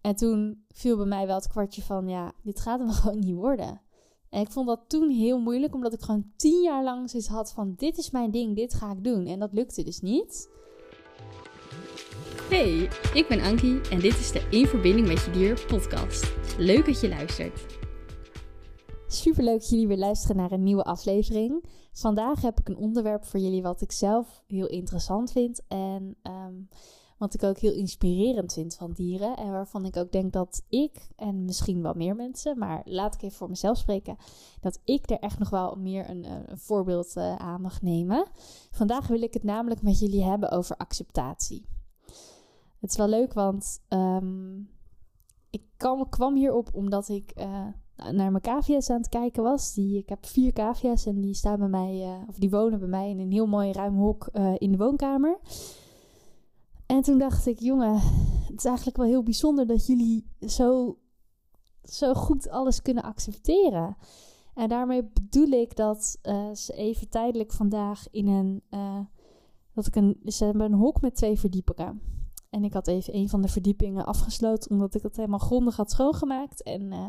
En toen viel bij mij wel het kwartje van, ja, dit gaat hem gewoon niet worden. En ik vond dat toen heel moeilijk, omdat ik gewoon tien jaar lang zoiets had van, dit is mijn ding, dit ga ik doen. En dat lukte dus niet. Hey, ik ben Ankie en dit is de In Verbinding met Je Dier podcast. Leuk dat je luistert. Superleuk dat jullie weer luisteren naar een nieuwe aflevering. Vandaag heb ik een onderwerp voor jullie wat ik zelf heel interessant vind en ehm, wat ik ook heel inspirerend vind van dieren. En waarvan ik ook denk dat ik, en misschien wel meer mensen, maar laat ik even voor mezelf spreken, dat ik er echt nog wel meer een, een voorbeeld uh, aan mag nemen. Vandaag wil ik het namelijk met jullie hebben over acceptatie. Het is wel leuk, want um, ik kwam, kwam hierop omdat ik uh, naar mijn cavia's aan het kijken was. Die, ik heb vier cavia's en die staan bij mij, of die wonen bij mij in een heel mooi ruim hok in de woonkamer. En toen dacht ik, jongen, het is eigenlijk wel heel bijzonder dat jullie zo, zo goed alles kunnen accepteren. En daarmee bedoel ik dat ze even tijdelijk vandaag in een. dat ik een. Ze hebben een hok met twee verdiepingen. En ik had even een van de verdiepingen afgesloten, omdat ik het helemaal grondig had schoongemaakt en uh,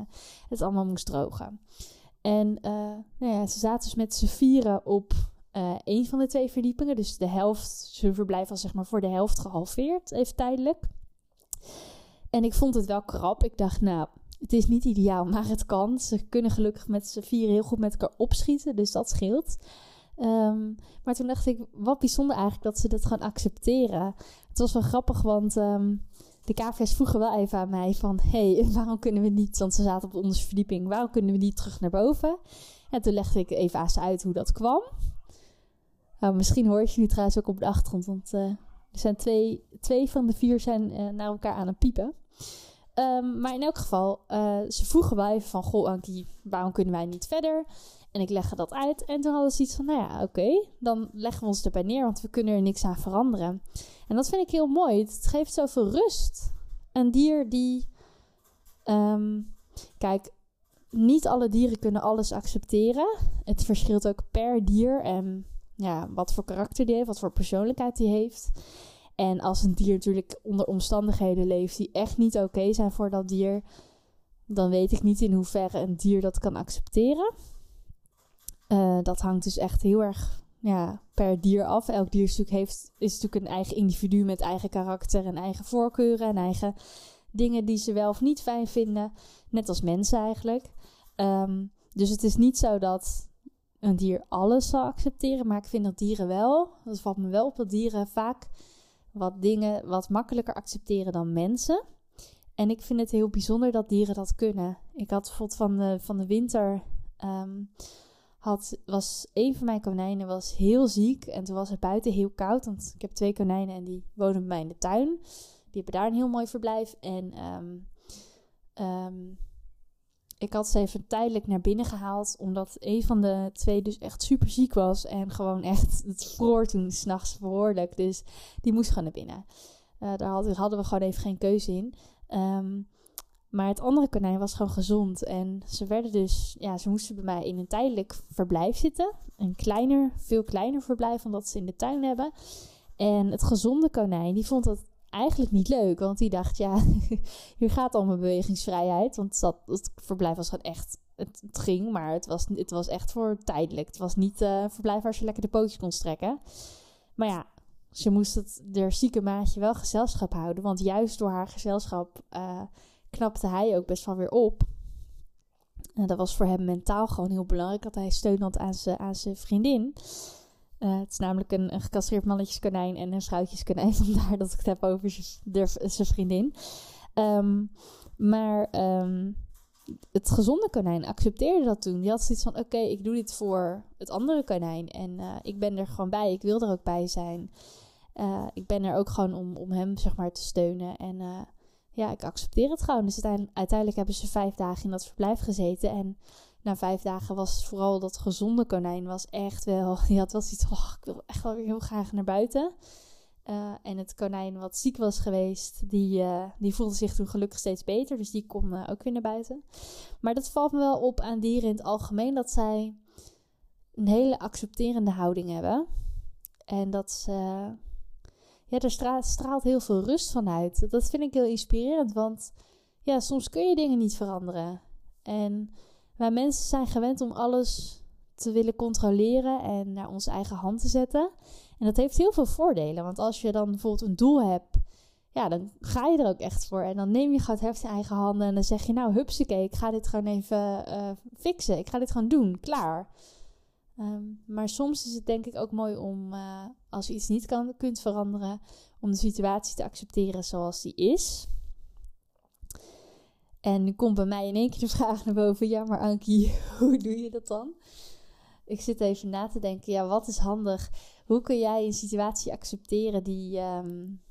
het allemaal moest drogen. En nou ja, ze zaten dus met z'n vieren op een van de twee verdiepingen. Dus de helft, ze verblijf was zeg maar voor de helft gehalveerd, even tijdelijk. En ik vond het wel krap. Ik dacht, nou, het is niet ideaal, maar het kan. Ze kunnen gelukkig met z'n vieren heel goed met elkaar opschieten, dus dat scheelt. Um, maar toen dacht ik, wat bijzonder eigenlijk dat ze dat gaan accepteren. Het was wel grappig, want um, de KVS vroegen wel even aan mij van... hey, waarom kunnen we niet, want ze zaten op onderste verdieping... waarom kunnen we niet terug naar boven? En toen legde ik even aan ze uit hoe dat kwam. Nou, misschien hoor je nu trouwens ook op de achtergrond... want uh, er zijn twee, twee van de vier zijn uh, naar elkaar aan het piepen. Um, maar in elk geval, uh, ze vroegen even van... goh Ankie, waarom kunnen wij niet verder... En ik legde dat uit. En toen hadden ze iets van, nou ja, oké, dan leggen we ons erbij neer, want we kunnen er niks aan veranderen. En dat vind ik heel mooi. Het geeft zoveel rust. Een dier die, um, kijk, niet alle dieren kunnen alles accepteren. Het verschilt ook per dier en ja, wat voor karakter die heeft, wat voor persoonlijkheid die heeft. En als een dier natuurlijk onder omstandigheden leeft die echt niet oké zijn voor dat dier, dan weet ik niet in hoeverre een dier dat kan accepteren. Uh, dat hangt dus echt heel erg ja, per dier af. Elk dierstuk heeft, is natuurlijk een eigen individu met eigen karakter en eigen voorkeuren en eigen dingen die ze wel of niet fijn vinden. Net als mensen eigenlijk. Um, dus het is niet zo dat een dier alles zal accepteren, maar ik vind dat dieren wel, dat valt me wel op, dat dieren vaak wat dingen wat makkelijker accepteren dan mensen. En ik vind het heel bijzonder dat dieren dat kunnen. Ik had bijvoorbeeld van de, van de winter. Um, had, was een van mijn konijnen was heel ziek. En toen was het buiten heel koud. Want ik heb twee konijnen en die wonen bij mij in de tuin. Die hebben daar een heel mooi verblijf. En um, um, ik had ze even tijdelijk naar binnen gehaald. Omdat een van de twee dus echt super ziek was. En gewoon echt, het vroor toen s'nachts behoorlijk. Dus die moest gewoon naar binnen. Uh, daar hadden, we gewoon even geen keuze in. Um, maar het andere konijn was gewoon gezond. En ze werden dus, ja, ze moesten bij mij in een tijdelijk verblijf zitten. Een kleiner, veel kleiner verblijf dan dat ze in de tuin hebben. En het gezonde konijn, die vond dat eigenlijk niet leuk. Want die dacht, ja, hier gaat al mijn bewegingsvrijheid. Want dat, het verblijf was gewoon echt, het, ging, maar het was, het was echt voor tijdelijk. Het was niet uh, verblijf waar ze lekker de pootjes kon strekken. Maar ja, ze moest het der zieke maatje wel gezelschap houden. Want juist door haar gezelschap... Uh, knapte hij ook best wel weer op. En dat was voor hem mentaal gewoon heel belangrijk. Dat hij steun had aan zijn, aan zijn vriendin. Uh, het is namelijk een, een gecastreerd mannetjeskonijn en een vrouwtjeskonijn. Vandaar dat ik het heb over zijn vriendin. Um, maar um, het gezonde konijn accepteerde dat toen. Die had zoiets van: oké, ik doe dit voor het andere konijn. En uh, ik ben er gewoon bij. Ik wil er ook bij zijn. Ik ben er ook gewoon om, om hem, zeg maar, te steunen. En ja, ik accepteer het gewoon. Dus uiteindelijk hebben ze vijf dagen in dat verblijf gezeten. En na vijf dagen was vooral dat gezonde konijn was echt wel... Die had wel zoiets oh, ik wil echt wel weer heel graag naar buiten. Uh, en het konijn wat ziek was geweest, die, uh, die voelde zich toen gelukkig steeds beter. Dus die kon uh, ook weer naar buiten. Maar dat valt me wel op aan dieren in het algemeen. Dat zij een hele accepterende houding hebben. En dat ze ja, er straalt, straalt heel veel rust vanuit. Dat vind ik heel inspirerend, want ja, soms kun je dingen niet veranderen. En wij mensen zijn gewend om alles te willen controleren en naar onze eigen hand te zetten. En dat heeft heel veel voordelen. Want als je dan bijvoorbeeld een doel hebt, ja, dan ga je er ook echt voor. En dan neem je het heft in eigen handen en dan zeg je, nou, hupsakee, ik ga dit gewoon even uh, fixen. Ik ga dit gewoon doen, klaar. Ehm, maar soms is het denk ik ook mooi om, uh, als je iets niet kan, kunt veranderen, om de situatie te accepteren zoals die is. En komt bij mij in één keer de vraag naar boven: ja, maar Ankie, hoe doe je dat dan? Ik zit even na te denken: ja, wat is handig? Hoe kun jij een situatie accepteren die, um,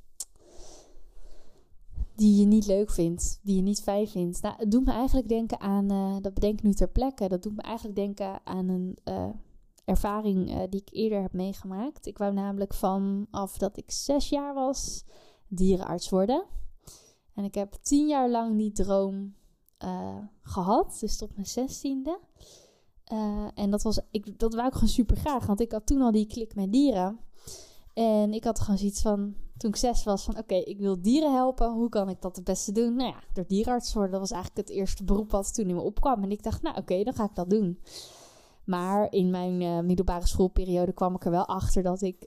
die je niet leuk vindt, die je niet fijn vindt? Nou, het doet me eigenlijk denken aan, uh, dat bedenk nu ter plekke, dat doet me eigenlijk denken aan een uh, ervaring uh, die ik eerder heb meegemaakt. Ik wou namelijk vanaf dat ik zes jaar was dierenarts worden. En ik heb tien jaar lang die droom uh, gehad, dus tot mijn zestiende. Uh, en dat, was, ik, dat wou ik gewoon super graag, want ik had toen al die klik met dieren. En ik had gewoon zoiets van, toen ik zes was, van oké, ik wil dieren helpen. Hoe kan ik dat het beste doen? Nou ja, door dierenarts worden. Dat was eigenlijk het eerste beroep wat toen in me opkwam. En ik dacht, nou oké, dan ga ik dat doen. Maar in mijn uh, middelbare schoolperiode kwam ik er wel achter dat ik,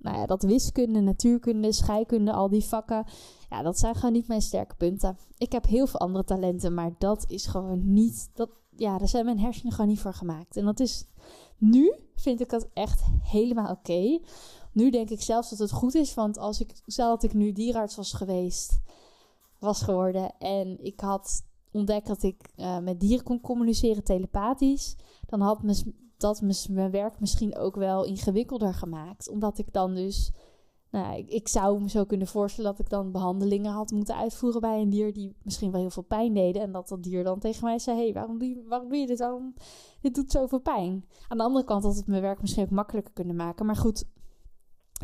nou ja, dat wiskunde, natuurkunde, scheikunde, al die vakken, ja, dat zijn gewoon niet mijn sterke punten. Ik heb heel veel andere talenten, maar dat is gewoon niet, dat, ja, daar zijn mijn hersenen gewoon niet voor gemaakt. En dat is, nu vind ik dat echt helemaal oké. Nu denk ik zelfs dat het goed is, want als ik, stel dat ik nu dierarts was geweest, was geworden en ik had ontdekt dat ik uh, met dieren kon communiceren telepathisch, dan had mes, dat mijn werk misschien ook wel ingewikkelder gemaakt. Omdat ik dan dus, nou, ik, ik, zou me zo kunnen voorstellen dat ik dan behandelingen had moeten uitvoeren bij een dier die misschien wel heel veel pijn deden. En dat dat dier dan tegen mij zei: hey, waarom, doe je, dit? Waarom, dit doet zoveel pijn. Aan de andere kant had het mijn werk misschien ook makkelijker kunnen maken. Maar goed,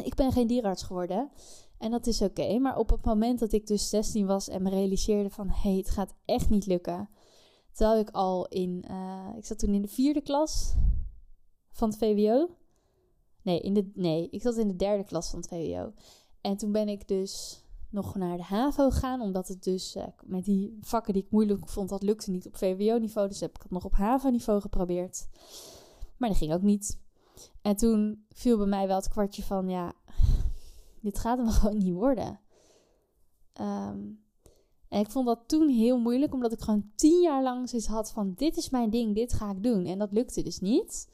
ik ben geen dierenarts geworden. En dat is oké. Maar op het moment dat ik dus 16 was en me realiseerde van... hé, hey, het gaat echt niet lukken. Terwijl ik al in... Uh, ik zat toen in de vierde klas van het VWO. Nee, in de, nee, ik zat in de derde klas van het VWO. En toen ben ik dus nog naar de HAVO gegaan. Omdat het dus uh, met die vakken die ik moeilijk vond... dat lukte niet op VWO-niveau. Dus heb ik het nog op HAVO-niveau geprobeerd. Maar dat ging ook niet. En toen viel bij mij wel het kwartje van... ja dit gaat hem gewoon niet worden. Um, en ik vond dat toen heel moeilijk, omdat ik gewoon tien jaar lang zoiets had van: dit is mijn ding, dit ga ik doen. En dat lukte dus niet.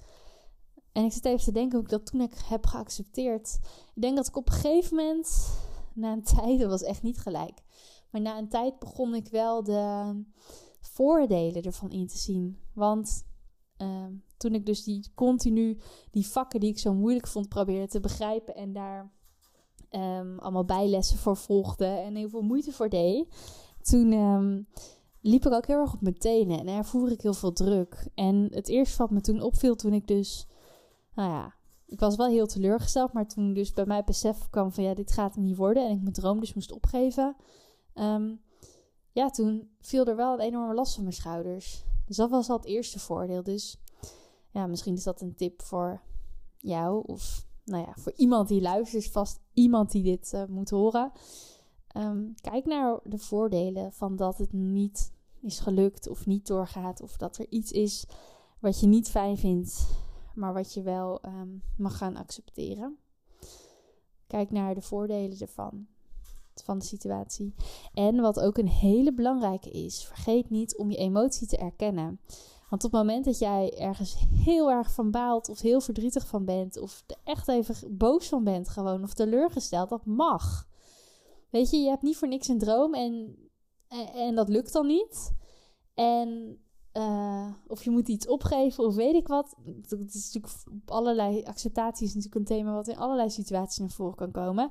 En ik zit even te denken hoe ik dat toen heb geaccepteerd. Ik denk dat ik op een gegeven moment, na een tijd, dat was echt niet gelijk, maar na een tijd begon ik wel de voordelen ervan in te zien. Want uh, toen ik dus die continu die vakken die ik zo moeilijk vond probeerde te begrijpen en daar um, allemaal bijlessen voor volgde en heel veel moeite voor deed, toen um, liep ik ook heel erg op mijn tenen en ervoer ik heel veel druk. En het eerste wat me toen opviel toen ik dus, nou ja, ik was wel heel teleurgesteld, maar toen dus bij mij besef kwam van ja, dit gaat hem niet worden en ik mijn droom dus moest opgeven, um, ja, toen viel er wel een enorme last van mijn schouders. Dus dat was al het eerste voordeel. Dus ja, misschien is dat een tip voor jou of nou ja, voor iemand die luistert, is vast iemand die dit uh, moet horen. Um, kijk naar de voordelen van dat het niet is gelukt of niet doorgaat. Of dat er iets is wat je niet fijn vindt, maar wat je wel um, mag gaan accepteren. Kijk naar de voordelen ervan. Van de situatie. En wat ook een hele belangrijke is: vergeet niet om je emotie te erkennen. Want op het moment dat jij ergens heel erg van baalt of heel verdrietig van bent of er echt even boos van bent gewoon of teleurgesteld, dat mag. Weet je, je hebt niet voor niks een droom en, en, dat lukt dan niet. En uh, of je moet iets opgeven of weet ik wat. Dat is natuurlijk op allerlei acceptatie is natuurlijk een thema wat in allerlei situaties naar voren kan komen.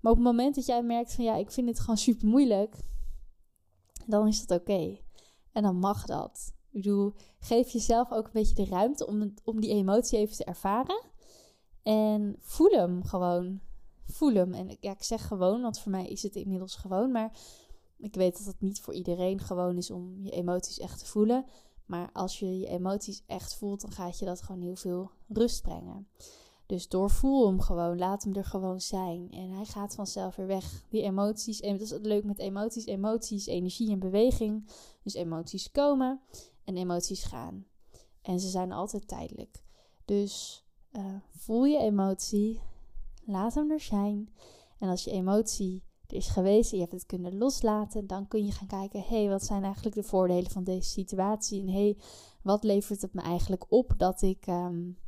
Maar op het moment dat jij merkt van ja, ik vind het gewoon super moeilijk, dan is dat oké. En dan mag dat. Ik bedoel, geef jezelf ook een beetje de ruimte om, om die emotie even te ervaren. En voel hem gewoon. Voel hem. En ja, ik zeg gewoon, want voor mij is het inmiddels gewoon. Maar ik weet dat het niet voor iedereen gewoon is om je emoties echt te voelen. Maar als je je emoties echt voelt, dan gaat je dat gewoon heel veel rust brengen. Dus doorvoel hem gewoon, laat hem er gewoon zijn. En hij gaat vanzelf weer weg. Die emoties, en dat is leuk met emoties. Emoties, energie en beweging. Dus emoties komen en emoties gaan. En ze zijn altijd tijdelijk. Dus uh, voel je emotie, laat hem er zijn. En als je emotie is geweest je hebt het kunnen loslaten, dan kun je gaan kijken: hé, hey, wat zijn eigenlijk de voordelen van deze situatie? En hé, hey, wat levert het me eigenlijk op dat ik. Um,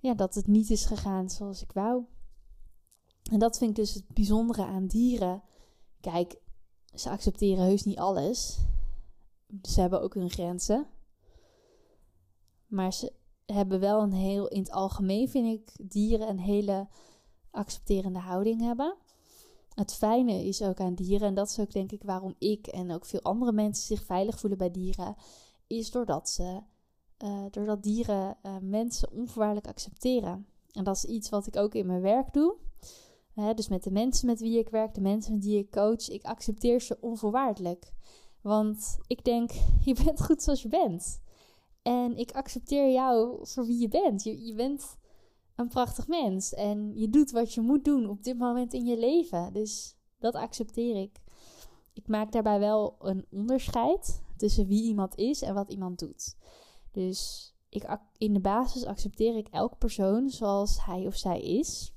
ja, dat het niet is gegaan zoals ik wou. En dat vind ik dus het bijzondere aan dieren. Kijk, ze accepteren heus niet alles. Ze hebben ook hun grenzen. Maar ze hebben wel een heel, in het algemeen vind ik, dieren een hele accepterende houding hebben. Het fijne is ook aan dieren, en dat is ook denk ik waarom ik en ook veel andere mensen zich veilig voelen bij dieren, is doordat ze uh, doordat dieren uh, mensen onvoorwaardelijk accepteren. En dat is iets wat ik ook in mijn werk doe. dus met de mensen met wie ik werk, de mensen die ik coach, ik accepteer ze onvoorwaardelijk. Want ik denk, je bent goed zoals je bent. En ik accepteer jou voor wie je bent. Je, je bent een prachtig mens. En je doet wat je moet doen op dit moment in je leven. Dus dat accepteer ik. Ik maak daarbij wel een onderscheid tussen wie iemand is en wat iemand doet. Dus ik, in de basis accepteer ik elke persoon zoals hij of zij is,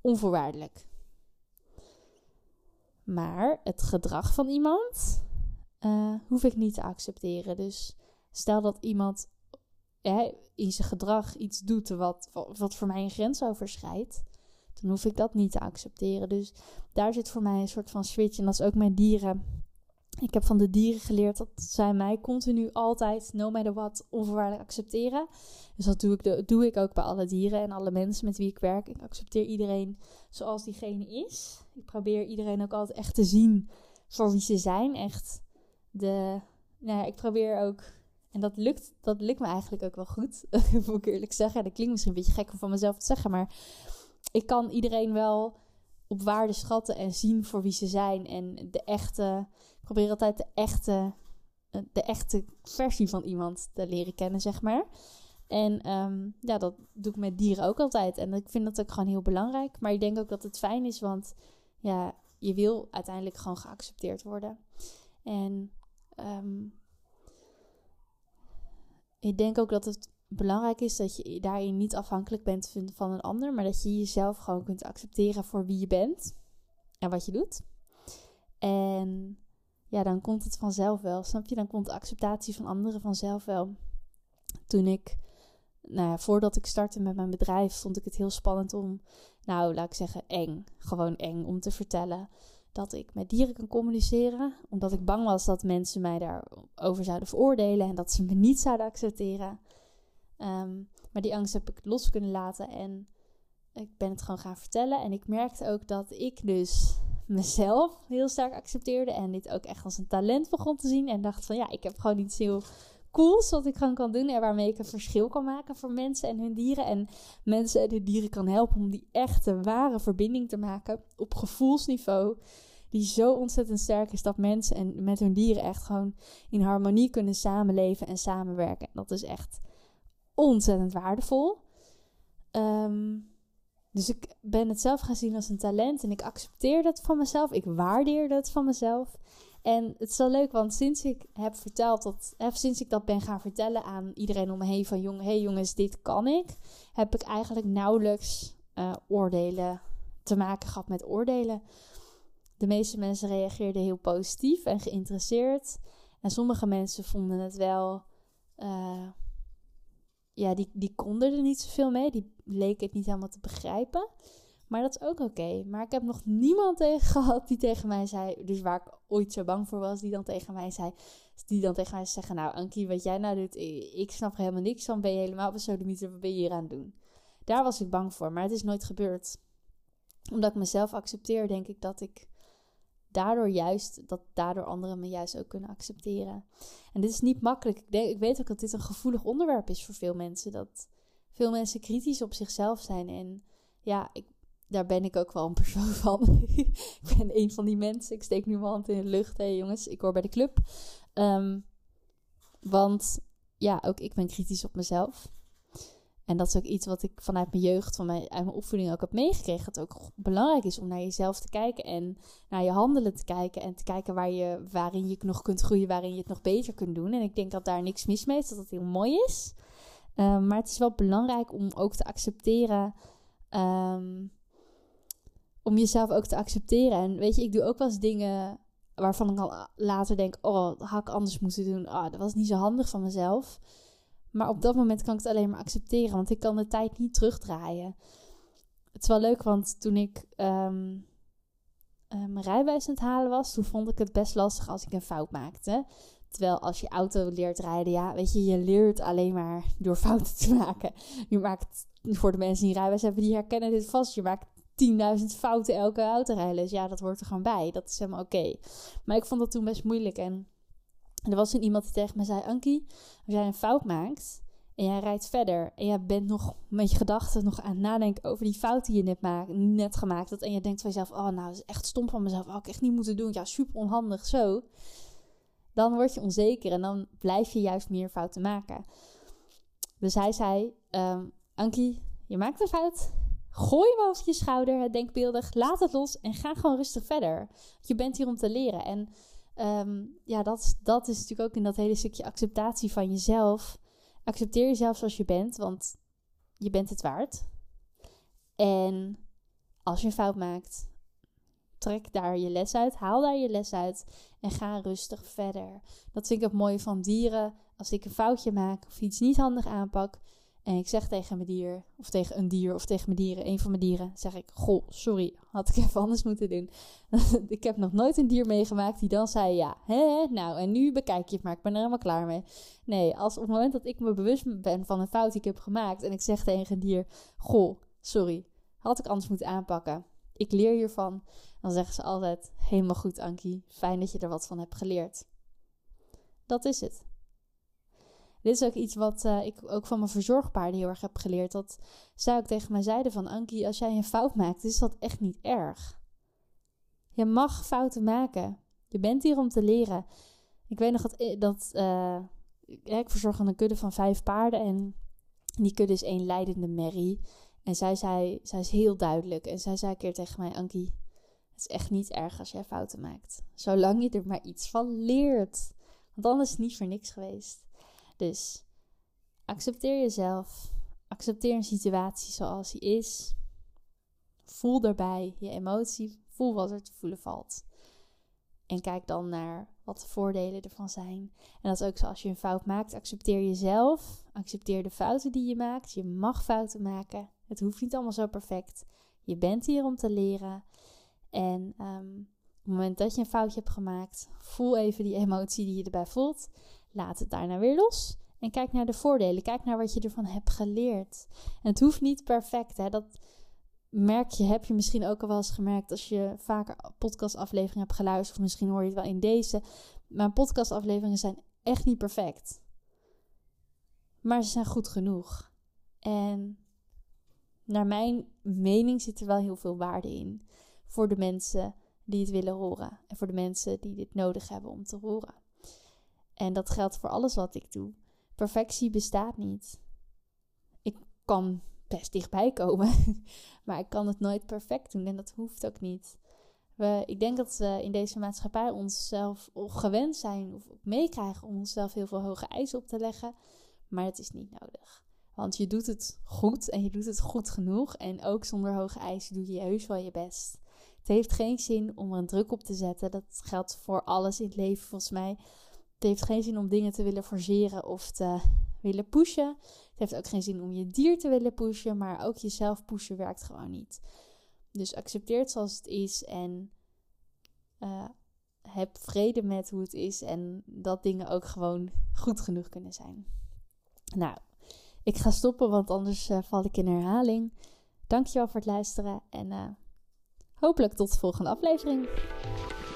onvoorwaardelijk. Maar het gedrag van iemand uh, hoef ik niet te accepteren. Dus stel dat iemand in zijn gedrag iets doet wat, wat voor mij een grens overschrijdt, dan hoef ik dat niet te accepteren. Dus daar zit voor mij een soort van switch. En dat is ook met dieren. Ik heb van de dieren geleerd dat zij mij continu altijd, no matter what, onvoorwaardelijk accepteren. Dus dat doe ik, doe ik ook bij alle dieren en alle mensen met wie ik werk. Ik accepteer iedereen zoals diegene is. Ik probeer iedereen ook altijd echt te zien voor wie ze zijn. Echt de. Nou ja, ik probeer ook. En dat lukt, dat lukt me eigenlijk ook wel goed. moet ik eerlijk zeggen. Dat klinkt misschien een beetje gek om van mezelf te zeggen. Maar ik kan iedereen wel op waarde schatten en zien voor wie ze zijn. En de echte probeer altijd de echte, eh, de echte versie van iemand te leren kennen, zeg maar. En ehm, ja, dat doe ik met dieren ook altijd. En ik vind dat ook gewoon heel belangrijk. Maar ik denk ook dat het fijn is, want ja, je wil uiteindelijk gewoon geaccepteerd worden. En ehm, ik denk ook dat het belangrijk is dat je daarin niet afhankelijk bent van een ander, maar dat je jezelf gewoon kunt accepteren voor wie je bent en wat je doet. En ja, dan komt het vanzelf wel. Snap je? Dan komt de acceptatie van anderen vanzelf wel. Toen ik, nou ja, voordat ik startte met mijn bedrijf, vond ik het heel spannend om, nou, laat ik zeggen, eng. Gewoon eng om te vertellen dat ik met dieren kan communiceren. Omdat ik bang was dat mensen mij daarover zouden veroordelen en dat ze me niet zouden accepteren. Ehm, maar die angst heb ik los kunnen laten en ik ben het gewoon gaan vertellen. En ik merkte ook dat ik dus mezelf heel sterk accepteerde. En dit ook echt als een talent begon te zien. En dacht van ja, ik heb gewoon iets heel cools wat ik gewoon kan doen. En waarmee ik een verschil kan maken voor mensen en hun dieren. En mensen en dieren kan helpen om die echte, ware verbinding te maken op gevoelsniveau. Die zo ontzettend sterk is dat mensen en met hun dieren echt gewoon in harmonie kunnen samenleven en samenwerken. En dat is echt ontzettend waardevol. Um, dus ik ben het zelf gaan zien als een talent en ik accepteer dat van mezelf. Ik waardeer dat van mezelf. En het is wel leuk, want sinds ik heb verteld dat, sinds ik dat ben gaan vertellen aan iedereen om me heen van jong, hey jongens, dit kan ik, heb ik eigenlijk nauwelijks uh, oordelen te maken gehad met oordelen. De meeste mensen reageerden heel positief en geïnteresseerd. En sommige mensen vonden het wel. Uh, ja, die, die konden er niet zoveel mee. Die leken het niet helemaal te begrijpen. Maar dat is ook oké. Maar ik heb nog niemand tegen gehad die tegen mij zei, dus waar ik ooit zo bang voor was, die dan tegen mij zei, die dan tegen mij zeggen, nou Ankie, wat jij nou doet, ik snap er helemaal niks van, ben je helemaal besodemieter, wat ben je hier aan het doen? Daar was ik bang voor, maar het is nooit gebeurd. Omdat ik mezelf accepteer, denk ik dat ik daardoor juist, dat daardoor anderen me juist ook kunnen accepteren. En dit is niet makkelijk. Ik, denk, ik weet ook dat dit een gevoelig onderwerp is voor veel mensen. Dat veel mensen kritisch op zichzelf zijn. En ja, ik, daar ben ik ook wel een persoon van. ik ben een van die mensen. Ik steek nu mijn hand in de lucht. Hé hey jongens, ik hoor bij de club. Ehm, want ja, ook ik ben kritisch op mezelf. En dat is ook iets wat ik vanuit mijn jeugd, van mijn, mijn opvoeding ook heb meegekregen. Dat het ook belangrijk is om naar jezelf te kijken en naar je handelen te kijken. En te kijken waar je, waarin je nog kunt groeien, waarin je het nog beter kunt doen. En ik denk dat daar niks mis mee is, dat dat heel mooi is. Ehm, maar het is wel belangrijk om ook te accepteren. Ehm, om jezelf ook te accepteren. En weet je, ik doe ook wel eens dingen waarvan ik al later denk: oh, dat had ik anders moeten doen. Oh, dat was niet zo handig van mezelf. Maar op dat moment kan ik het alleen maar accepteren, want ik kan de tijd niet terugdraaien. Het is wel leuk, want toen ik ehm, eh, mijn rijbewijs aan het halen was, toen vond ik het best lastig als ik een fout maakte. Terwijl als je auto leert rijden, ja, weet je, je leert alleen maar door fouten te maken. Je maakt, voor de mensen die rijbewijs hebben, die herkennen dit vast. Je maakt 10.000 fouten elke autorijles. Ja, dat hoort er gewoon bij. Dat is helemaal oké. Maar ik vond dat toen best moeilijk. En er was een iemand die tegen me zei: Ankie, als jij een fout maakt en jij rijdt verder en jij bent nog met je gedachten nog aan het nadenken over die fout die je net, net gemaakt hebt. En je denkt van jezelf: Oh, nou, dat is echt stom van mezelf. Oh, ik echt niet moeten doen. Ja, super onhandig zo. Dan word je onzeker en dan blijf je juist meer fouten maken. Dus hij zei: um, Ankie, je maakt een fout. Gooi hem over je schouder, denkbeeldig, laat het los en ga gewoon rustig verder. Je bent hier om te leren. En Ehm, ja, dat, dat is natuurlijk ook in dat hele stukje acceptatie van jezelf. Accepteer jezelf zoals je bent, want je bent het waard. En als je een fout maakt, trek daar je les uit, haal daar je les uit en ga rustig verder. Dat vind ik het mooie van dieren. Als ik een foutje maak of iets niet handig aanpak, en ik zeg tegen mijn dier, of tegen een dier, of tegen mijn dieren, een van mijn dieren, zeg ik: Goh, sorry, had ik even anders moeten doen. ik heb nog nooit een dier meegemaakt die dan zei: Ja, hè, nou, en nu bekijk je het maar, ik ben er helemaal klaar mee. Nee, als op het moment dat ik me bewust ben van een fout die ik heb gemaakt en ik zeg tegen een dier: Goh, sorry, had ik anders moeten aanpakken. Ik leer hiervan. Dan zeggen ze altijd: Helemaal goed, Ankie, fijn dat je er wat van hebt geleerd. Dat is het. Dit is ook iets wat uh, ik ook van mijn verzorgpaarden heel erg heb geleerd. Dat zij ook tegen mij zeiden van... Ankie, als jij een fout maakt, is dat echt niet erg. Je mag fouten maken. Je bent hier om te leren. Ik weet nog dat... Eh, dat uh, ik verzorg een kudde van vijf paarden. En die kudde is één leidende merrie. En zij, zei, zij is heel duidelijk. En zij zei een keer tegen mij... Ankie, het is echt niet erg als jij fouten maakt. Zolang je er maar iets van leert. Want dan is het niet voor niks geweest. Dus accepteer jezelf. Accepteer een situatie zoals die is. Voel daarbij je emotie. Voel wat er te voelen valt. En kijk dan naar wat de voordelen ervan zijn. En dat is ook zoals je een fout maakt. Accepteer jezelf. Accepteer de fouten die je maakt. Je mag fouten maken. Het hoeft niet allemaal zo perfect. Je bent hier om te leren. En um, op het moment dat je een foutje hebt gemaakt, voel even die emotie die je erbij voelt. Laat het daarna weer los. En kijk naar de voordelen. Kijk naar wat je ervan hebt geleerd. En het hoeft niet perfect. Hè? Dat merk je, heb je misschien ook al wel eens gemerkt als je vaker podcastafleveringen hebt geluisterd. Of misschien hoor je het wel in deze. Mijn podcastafleveringen zijn echt niet perfect. Maar ze zijn goed genoeg. En naar mijn mening zit er wel heel veel waarde in. Voor de mensen die het willen horen. En voor de mensen die dit nodig hebben om te horen. En dat geldt voor alles wat ik doe. Perfectie bestaat niet. Ik kan best dichtbij komen, maar ik kan het nooit perfect doen en dat hoeft ook niet. We, ik denk dat we in deze maatschappij onszelf gewend zijn of meekrijgen om onszelf heel veel hoge eisen op te leggen, maar dat is niet nodig. Want je doet het goed en je doet het goed genoeg. En ook zonder hoge eisen doe je heus wel je best. Het heeft geen zin om er een druk op te zetten. Dat geldt voor alles in het leven volgens mij. Het heeft geen zin om dingen te willen forceren of te willen pushen. Het heeft ook geen zin om je dier te willen pushen, maar ook jezelf pushen werkt gewoon niet. Dus accepteer het zoals het is en uh, heb vrede met hoe het is en dat dingen ook gewoon goed genoeg kunnen zijn. Nou, ik ga stoppen, want anders uh, val ik in herhaling. Dankjewel voor het luisteren en uh, hopelijk tot de volgende aflevering.